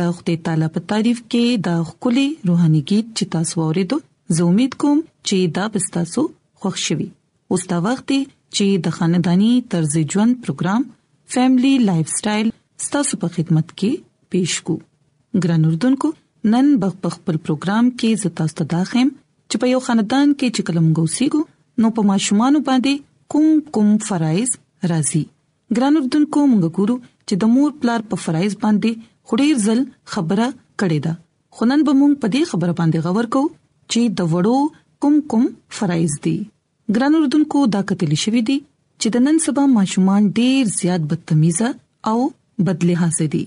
د خدای تعالی په تعریف کې دا ښکلی روحاني गीत چې تاسو اوریدو زه امید کوم چې دا به تاسو خوښ شي اوس دا وخت دی چې د خاندانی طرز ژوند پروګرام فیملی لایف سټایل ستاسو په خدمت کې پېښ کو ګران اردوونکو نن بخ بخ پر پروګرام کې زتا ستاسو داخم چې په یو خاندان کې چې کلم ګوسیګو نو په ماشومان باندې کوم کوم فرایز راځي ګران اردوونکو موږ ګورو چې د مور پلار په فرایز باندې خډیر ځل خبره کړې ده خو نن به موږ په دې خبره باندې غور کوو چې د وړو کوم کوم فرایز دي ګران اردوونکو دا کتلی شوې دي چې د نن سبا ماشومان ډیر زیات بدتمیزه او بدلهاز دي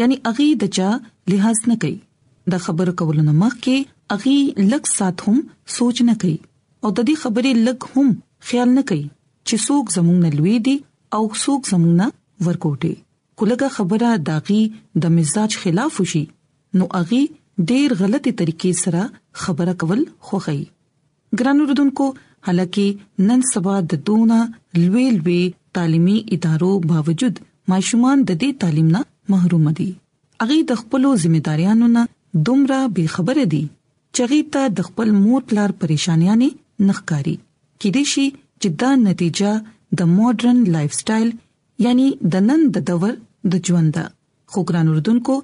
یعنی اغي د چا لحاظ نه کوي د خبر کولو نه مخکې اغي لک سات هم سوچ نه کوي او د دې خبرې لک هم خیال نه کوي چې څوک زموږ نه لوی دي او څوک زموږ نه ورکوټي خو لږه خبره داغي د مزاج خلاف وشي نو اغي ډیر غلطي طریقې سره خبره کول خوخی ګران اردوونکو حالکه نن سبا د دونه لوی لوی تعلیمي ادارو باوجود ماشومان د دې تعلیم نه محروم دي اغي د خپل ځمېداریانو نه دومره بے خبره دي چې هغوی ته د خپل مور پلار پریشانیانې نه ښکاري، کیدای شي چې دا نتیجه د ماډرن لایف سټایل یعنی د نن د دور د ژوند ده، خو ګران اردونکو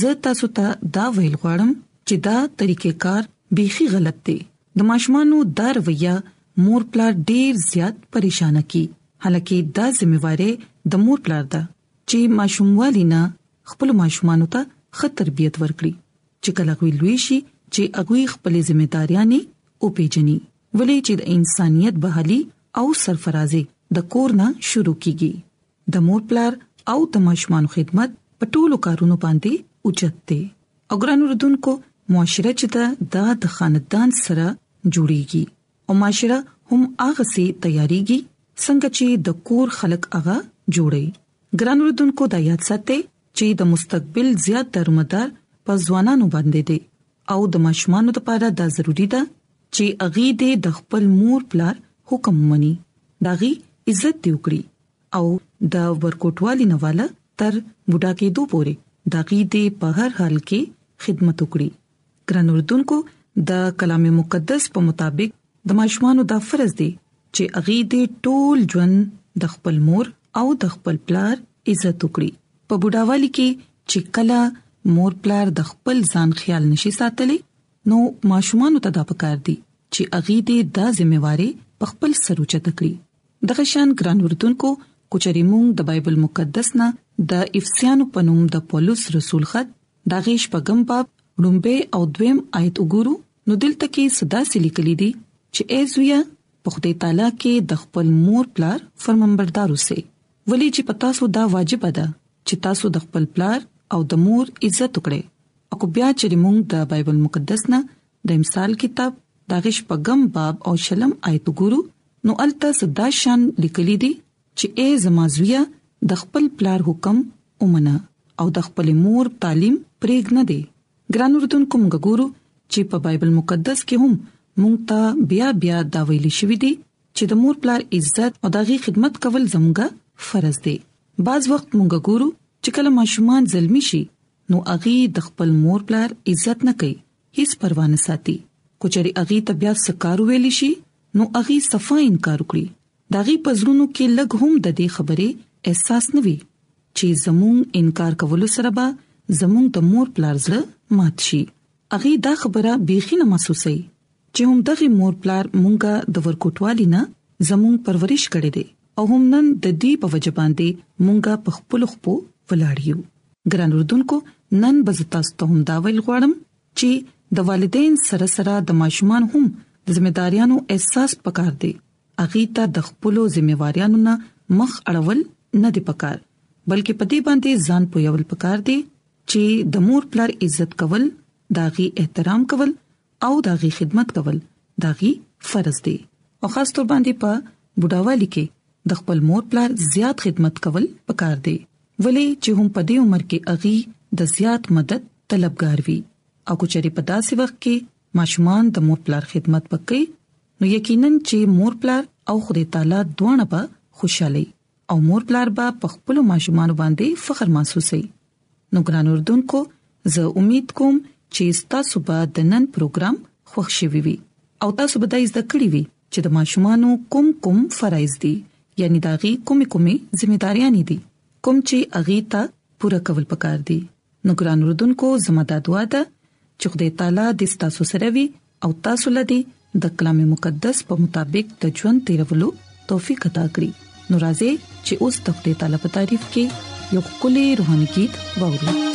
زه تاسو ته دا ویل غواړم چې دا طریقه کار بیخي غلط دی، د ماشومانو دا رویه مور پلار ډیر زیات پریشانه کړي، حالانکه دا ذمه واري د مور پلار ده چې ماشوموالي نه خپلو ماشومانو ته ښه تربیت ورکړي. چې کله غوي لوی شي چې هغوی خپل ذمہ داریانې او پیجنې ولې چې د انسانيت بحالي او سرفرازي د کور نه شروع کیږي د مور پلار او د ماشومان خدمت په ټولو کارونو باندې اوچت دی او ګران وردونکو معاشره چې دا د خاندان سره جوړیږي او معاشره هم هغه سي تیاریږي څنګه چې د کور خلک هغه جوړي ګران وردونکو دا یاد ساتئ چې د مستقبل زیات دارمدار په ځوانانو باندې دی او د ماشومانو لپاره دا ضروری ده چې اغي دې د خپل مور پلار حکم مني داغي عزت دی وکړي او د ورکوټوالي نواله تر بډا کېدو پورې داغي دې په هر حال کې خدمت وکړي ګران اردوونکو د کلام مقدس په مطابق د ماشومان د فرض دی چې اغي دې ټول ژوند د خپل مور او د خپل پلار عزت وکړي په بډاوالي کې چې کله مور پلار د خپل ځان خیال نشي ساتلی نو ماشومان ته دا پکار دي چې اغي دې دا ځمېواري په خپل سر اوچت کړي دغه شان ګران وردونکو کوچري مونږ د بایبل مقدس نه د افسیانو پنوم د پولس رسول خط دا غي شپږم باب لومبه او دویم آیت وګورو نو دلته کې صدا سې لیکلې دي چې ای زویا په خدای تعالی کې د خپل مور پلار فرمانبردار اوسې ولې چې پتا سو دا واجب ده چې تاسو د خپل پلار او د مور عزت وکړي او کو بیا چې موږ د بایبل مقدس نه د امثال کتاب داغش پغم باب او شلم آیت ګورو نو الته صدا شان لیکلې دي چې اې زما زویه د خپل پلار حکم ومنه او د خپل مور تعلیم پرېږ نه دی ګران اردوونکو موږ ګورو چې په بایبل مقدس کې هم موږ ته بیا بیا دا ویل شوی دی چې د مور پلار عزت او دغه خدمت کول زموږه فرض دی بعض وخت موږ ګورو چې کله ماشومان زلمی شي نو اغي د خپل مور پلار عزت نه کوي هیڅ پروا نه ساتي که چېرې هغوی ته بیا څه کار وویل شي، نو هغوی صفا انکار وکړي، د هغوی په زړونو کې لږ هم د دې خبرې احساس نه وي چې زموږ انکار کولو سره به زموږ د مور پلار زړه مات شي، هغوی دا خبره بیخي نه محسوسوي چې هم دغه مور پلار موږ د ورکوټوالي نه زموږ پرورش کړی دی او هم نن د دوی په وجه باندې موږ په خپلو خپو ولاړ یو. ګران اردوونکو نن به تاسو ته هم دا ویل غواړم چې د والدین سره سره د ماشومان هم د ځمېداریانو احساس پکار دی اغي ته د خپل ځمېواریانو نه مخ اړول نه دی پکار بلکې په دې باندې ځان پویول پکار دی چې د مور پلار عزت کول داغي احترام کول او داغي خدمت کول داغي فرض دی او خاص تور باندې په بډاوالي کې د خپل مور پلار زیات خدمت کول پکار دی ولې چې هم په دې عمر کې اغي د زیات مدد طلبګار وي او کچري په داسې وخت کې ماشومان د مور پلار خدمت وکړي نو یقینا چې مور پلار او خدای تعالی دوه به خوشاله او مور پلار به په خپل ماشومان باندې فخر محسوسي نو ګران اردوونکو زه امید کوم چې تاسو به د نن پروګرام خوښ شوي وي او تاسو به د زده کړې وي چې د ماشومانو کوم کوم فرایز دي یعنی داغي کومې کومې ځمېداریاں دي کوم چې اغي ته پوره کول پکار دي نو ګران اردوونکو زما د دعا ده چې خدای تعالی دې تاسو سره وي او تاسو لدی د کلام مقدس په مطابق د ژوند تیرولو توفیق عطا کړی نو راځي چې اوس د خدای تعالی په تعریف کې یو کلی روحاني गीत وورو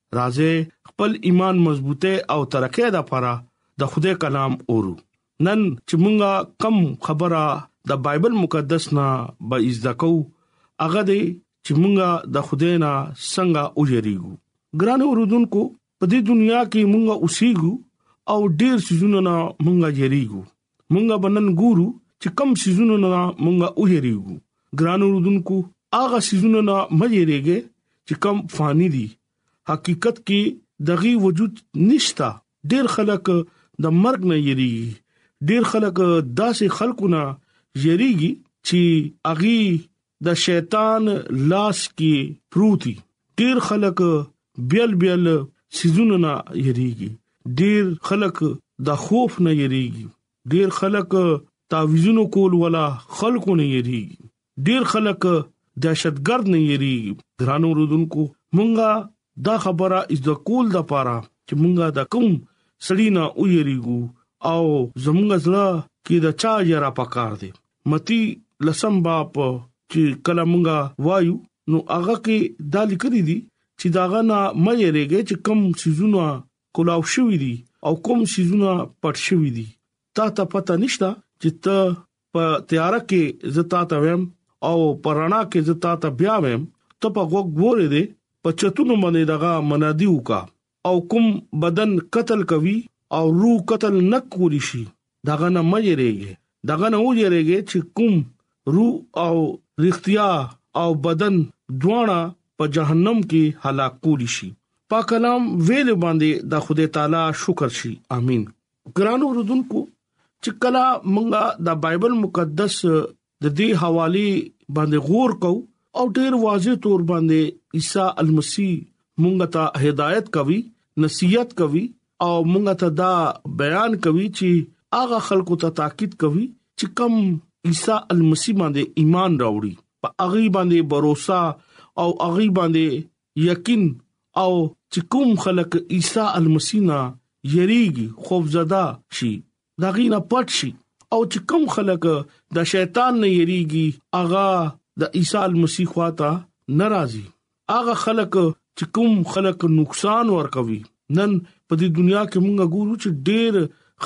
راځي خپل ایمان مضبوطه او ترقه ده لپاره د خدای کلام اورو نن چې مونږه کم خبره د بایبل مقدس نه به زده کو هغه دې چې مونږه د خدای نه څنګه ویریږو ګران اوردونکو په دې دنیا کې مونږه اوسېګو او ډېر سيزونه نه مونږه یریګو مونږه بنن ګورو چې کم سيزونو نه مونږه وهريږو ګران اوردونکو هغه سيزونو نه مجيريږي چې کم فاني دي حقیقت کې دغي وجود نشتا ډیر خلک د مرګ نه یریږي ډیر خلک داسې خلکو نه یریږي چې اغي د شیطان لاس کې پروتي ډیر خلک بیل بیل سيزونه نه یریږي ډیر خلک د خوف نه یریږي ډیر خلک تعویذونو کول ولا خلکو نه یریږي ډیر خلک دهشتګرد نه یریږي ګرانو رودونکو مونږه دا خبره از د کول د پاره چې مونږه د کوم سړی نه ویریږو او زمونږ زړه کې د چا یرا پکار دي متی لسم باب چې کله مونږه وایو نو هغه کې دا لیکل دي چې داغه نه مې یریږي چې کم سيزونه کولاو شوې دي او کوم سيزونه پټ شوې دي تا ته پته نشته چې ته په تیار کې زتا ته ویم او پرانا کې زتا ته بیا ویم ته په غوګ ګورې دې په چتونو باندې دغه منادي وکا او کوم بدن قتل کوي او روح قتل نه کولی شي دغه نه مې یریږي دغه نه و یریږي چې کوم روح او رښتیا او بدن دواړه په جهنم کې هلاک کولی شي پاک کلام ویل باندې د خدای تعالی شکر شي امين ګرانو رودونکو چې کله مونږه د بایبل مقدس د دې حواله باندې غور کو او ډیر واضح تور باندې عیسی المسی مونږ ته هدایت کوي نصيحت کوي او مونږ ته دا بیان کوي چې هغه خلکو ته تاکید کوي چې کم عیسی المسی باندې ایمان راوړي په هغه باندې باور او هغه باندې یقین او چې کوم خلک عیسی المسی نه یریږي خوفزده شي دا غینه پټ شي او چې کوم خلک د شیطان نه یریږي اغا د عیسی مسیح خواته ناراضي اغا خلک چې کوم خلک نقصان ورکوي نن په دې دنیا کې موږ ګورو چې ډېر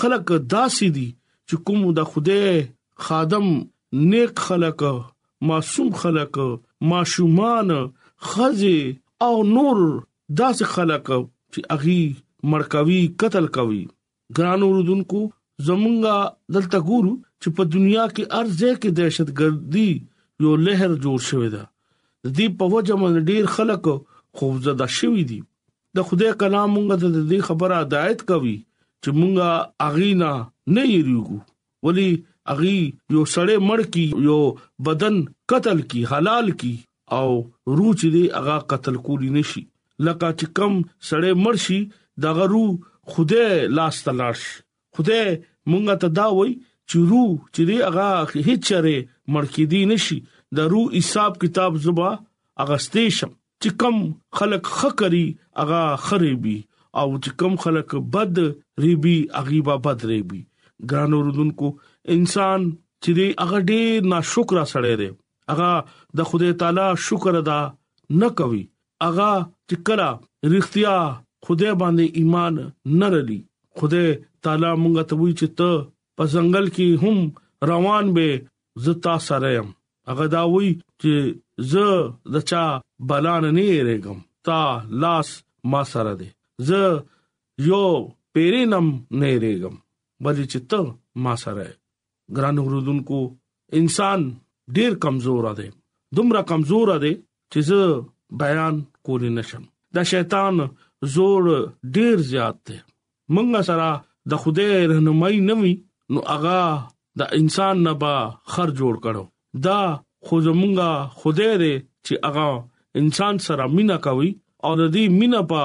خلک داسې دي چې کوم د خوده خادم نیک خلک معصوم خلک معشومان خزه او نور داسې خلک چې اغي مرکوي قتل کوي ګران اوردونکو زمونږه دلته ګورو چې په دنیا کې ارزه کې دهشتګردي یو لهر جوړ شوې ده د دې په وجه باندې ډیر خلک خوفزده شوي دي د خدای کلام مونږ ته د دې خبره هدایت کوي چې مونږه اغینا نه یریږو ولی اغي یو سړی مړ کی یو بدن قتل کی حلال کی او روح چې دی هغه قتل کولی نشي لکه چې کم سړی مړ شي دغه روح خوده لاس تلاړ شي خوده مونږه ته دا وای چې روح چې دی هغه هیڅ چره مړ کی دی نشي د روح حساب کتاب زبا اغستې شم چې کم خلک خکري اغا خريبي او چې کم خلک بد ريبي اغيبا بد ريبي ګران اوردونکو انسان چې دی هغه ډېر ناشکر سره دی هغه د خدای تعالی شکر ادا نه کوي هغه چې کلا رښتیا خدای باندې ایمان نه لري خدای تعالی مونږ ته وی چې ته په ځنګل کې هم روان به زه تا سره يم هغه دا وایي چې زه د چا بلان نه یریږم تا لاس ما سره دی زه یو پیرینم نه یریږم بلې چې ته ما سره ګران اوردونکو انسان ډیر کمزور دی دومره کمزور دی چې زه بیان کولی نشم دا شیطان زور ډیر زیات دی مونږ سره د خدای رهنمایي نه وي نو هغه د انسان نه با خر جوړ کړو دا خو زمونږه خدای دی چې هغه انسان سره مینا کوي او د دې مینا په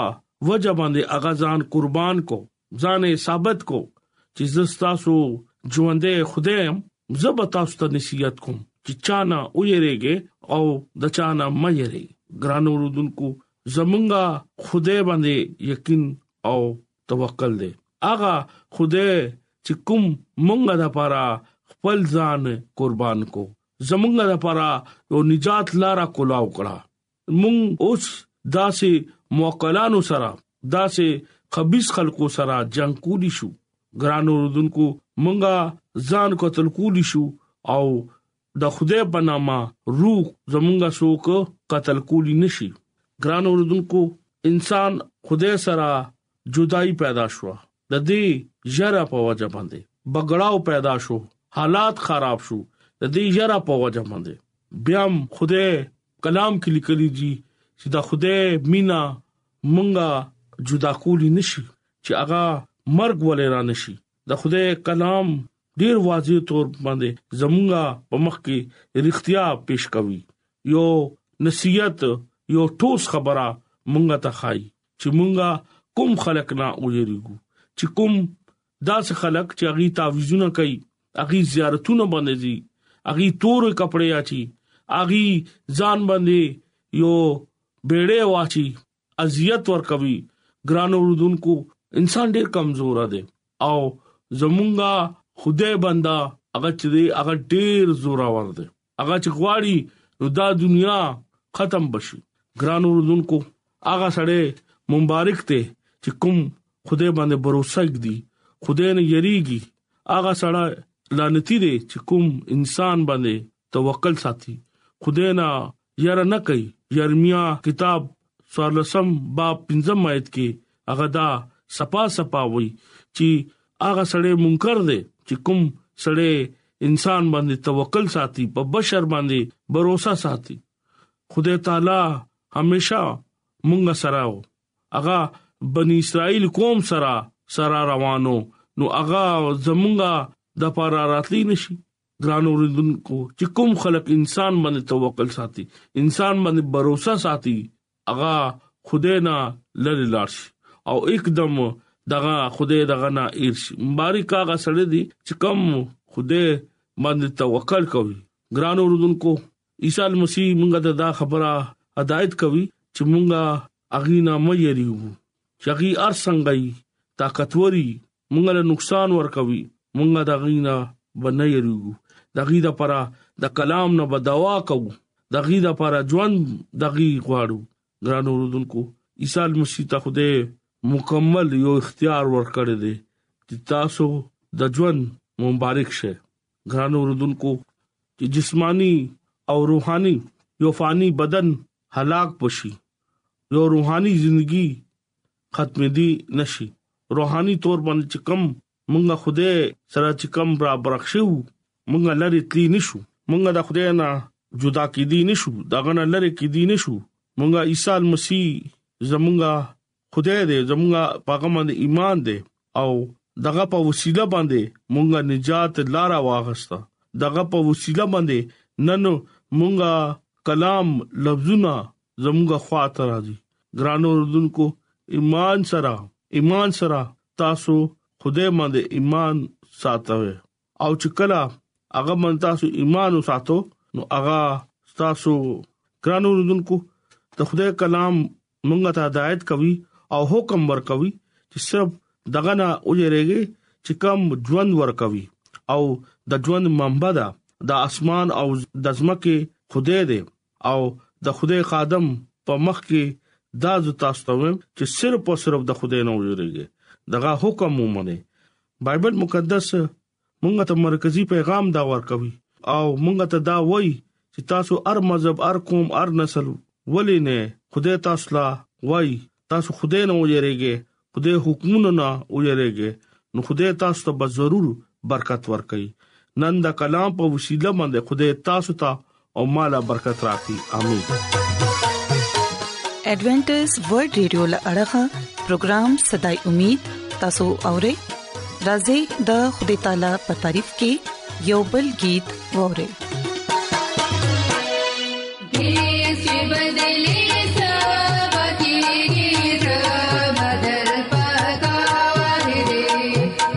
وجه باندې هغه ځان قربان کو ځانې ثابت کو چې زستا سو ژوندې خدایم زه به تاسو ته نصيحت کوم چې چانه ویریږي او د چانه مې یری ګران اوردونکو زمونږه خدای باندې یقین او توکل دی اغه خدای چې کوم مونږه د پاره خپل ځان قربان کو زمونږه د پاره یو نجات لارا کولاو کړه موږ اوس داسې موکلانو سره داسې خبيث خلکو سره جنگ کولی شو ګران اوردونکو مونږه ځان قتل کولی شو او د خدای په نامه روح زمونږه سوک قتل کولی نشي ګران اوردونکو انسان خدای سره جدائی پیدا شو د دې جره په وجه باندې بګړاو پیدا شو حالات خراب شو د دې جره په وجه باندې بیا خدای کلام کې لیکلي دي چې دا خدای مینا مونږه جدا کولی نشي چې هغه مرګ ولې را نشي د خدای کلام ډیر واضح تور باندې زمونږه په مخ کې رښتیا پیش کوي یو نصیحت یو ټوس خبره مونږه ته خای چې مونږه کوم خلق نه ویریږو چې کوم داسې خلک چې هغه تعویذونه کوي هغه زیارتونه باندې دي هغه تور کپڑے اچي هغه ځان باندې یو بیړې واچي اذیت ور کوي ګران اوردونکو انسان ډیر کمزور دی او زمونږه خدای بندا هغه چې هغه ډیر زورا ور دی هغه چې غواړي نو دا دنیا ختم بشي ګران اوردونکو هغه سړی مبارک ته چې کوم خدای باندې باور وکړي خدای نه یریږي هغه سړی لعنتی دی چې کوم انسان باندې توکل ساتي خدای نه یاره نه کوي یرمیا کتاب څوارلسم باب پنځم آیت کې هغه دا صفا صفا وای چې هغه سړی منکر دی چې کوم سړی انسان باندې توکل ساتي په بشر باندې باور ساتي خدای تعالی همیشه مونږ سره و هغه بنی اسرائیل قوم سره سره روانو نو هغه زمونږه د پاره راتلی نشي ګران اوریدونکو چې کوم خلک انسان باندې توکل ساتي انسان باندې باور ساتي هغه خدای نه لری لاړ شي او اکدم دغه خدای دغه نه ایرش مبارک هغه سره دي چې کوم خدای باندې توکل کوي ګران اوردونکو عیسی مسیح موږ ته دا خبره هدایت کوي چې موږ اغینا مې یریو چې هغه ارسنګي طاقتوري مونږ له نقصان ورکوي مونږ د غي نه به نه یریږو د غي د پره د کلام نه به دوا کوو د غي د پره ژوند د غي غواړو ګران اوردونکو عیسی مسیح ته خوده مکمل یو اختیار ورکړی دی چې تاسو د ژوند مبارک شه ګران اوردونکو چې جسمانی او روحاني یو فانی بدن هلاک پشي یو روحاني ژوندۍ ختمېدی نشی روحانی طور باندی چی کوم مونږ خدای سره چی کوم را برخشو مونږ لری تلی نشو مونږ د خدای نه جدا کیدی نشو دغه نه لری کیدی نشو مونږ عیسی مسیح زمونږ خدای دی زمونږ پاغه باندې ایمان دی او دغه په وسیله باندې مونږه نجات لار واغسته دغه په وسیله باندې نن مونږه کلام لفظونه زمونږه خواته راځي ګران اوردونکو ایمان سره ایمان سره تاسو خدای باندې ایمان ساتوي او چې کله هغه من تاسو ایمان وساتو نو هغه تاسو ګرانو رندونکو د خدای کلام مونږ ته هدایت کوي او حکم ورکوي چې سب دغه نه اوجريږي چې کم ژوند ورکوي او د ژوند منبع ده د اسمان او د زمکه خدای دی او د خدای خادم په مخ کې دا ز تاسو ته چې صرف او صرف د خدای نه ویریږي دغه حکم ومنه بایبل مقدس مونږ ته مرکزی پیغام دا ورکوي او مونږ ته دا وایي چې تاسو هر مذهب هر قوم هر نسل ولې نه خدای تاسو لا وایي تاسو خدای نه ویریږئ خدای حکمونه نه ویریږئ نو خدای تاسو ته به ضرور برکت ورکړي نن دا کلام په وسیله باندې خدای تاسو ته او مالا برکت راکړي امين ایڈونچر ورلد رادیو لړغا پروگرام صداي امید تاسو اورئ راځي د خدای تعالی په تعریف کې یوبل गीत ووري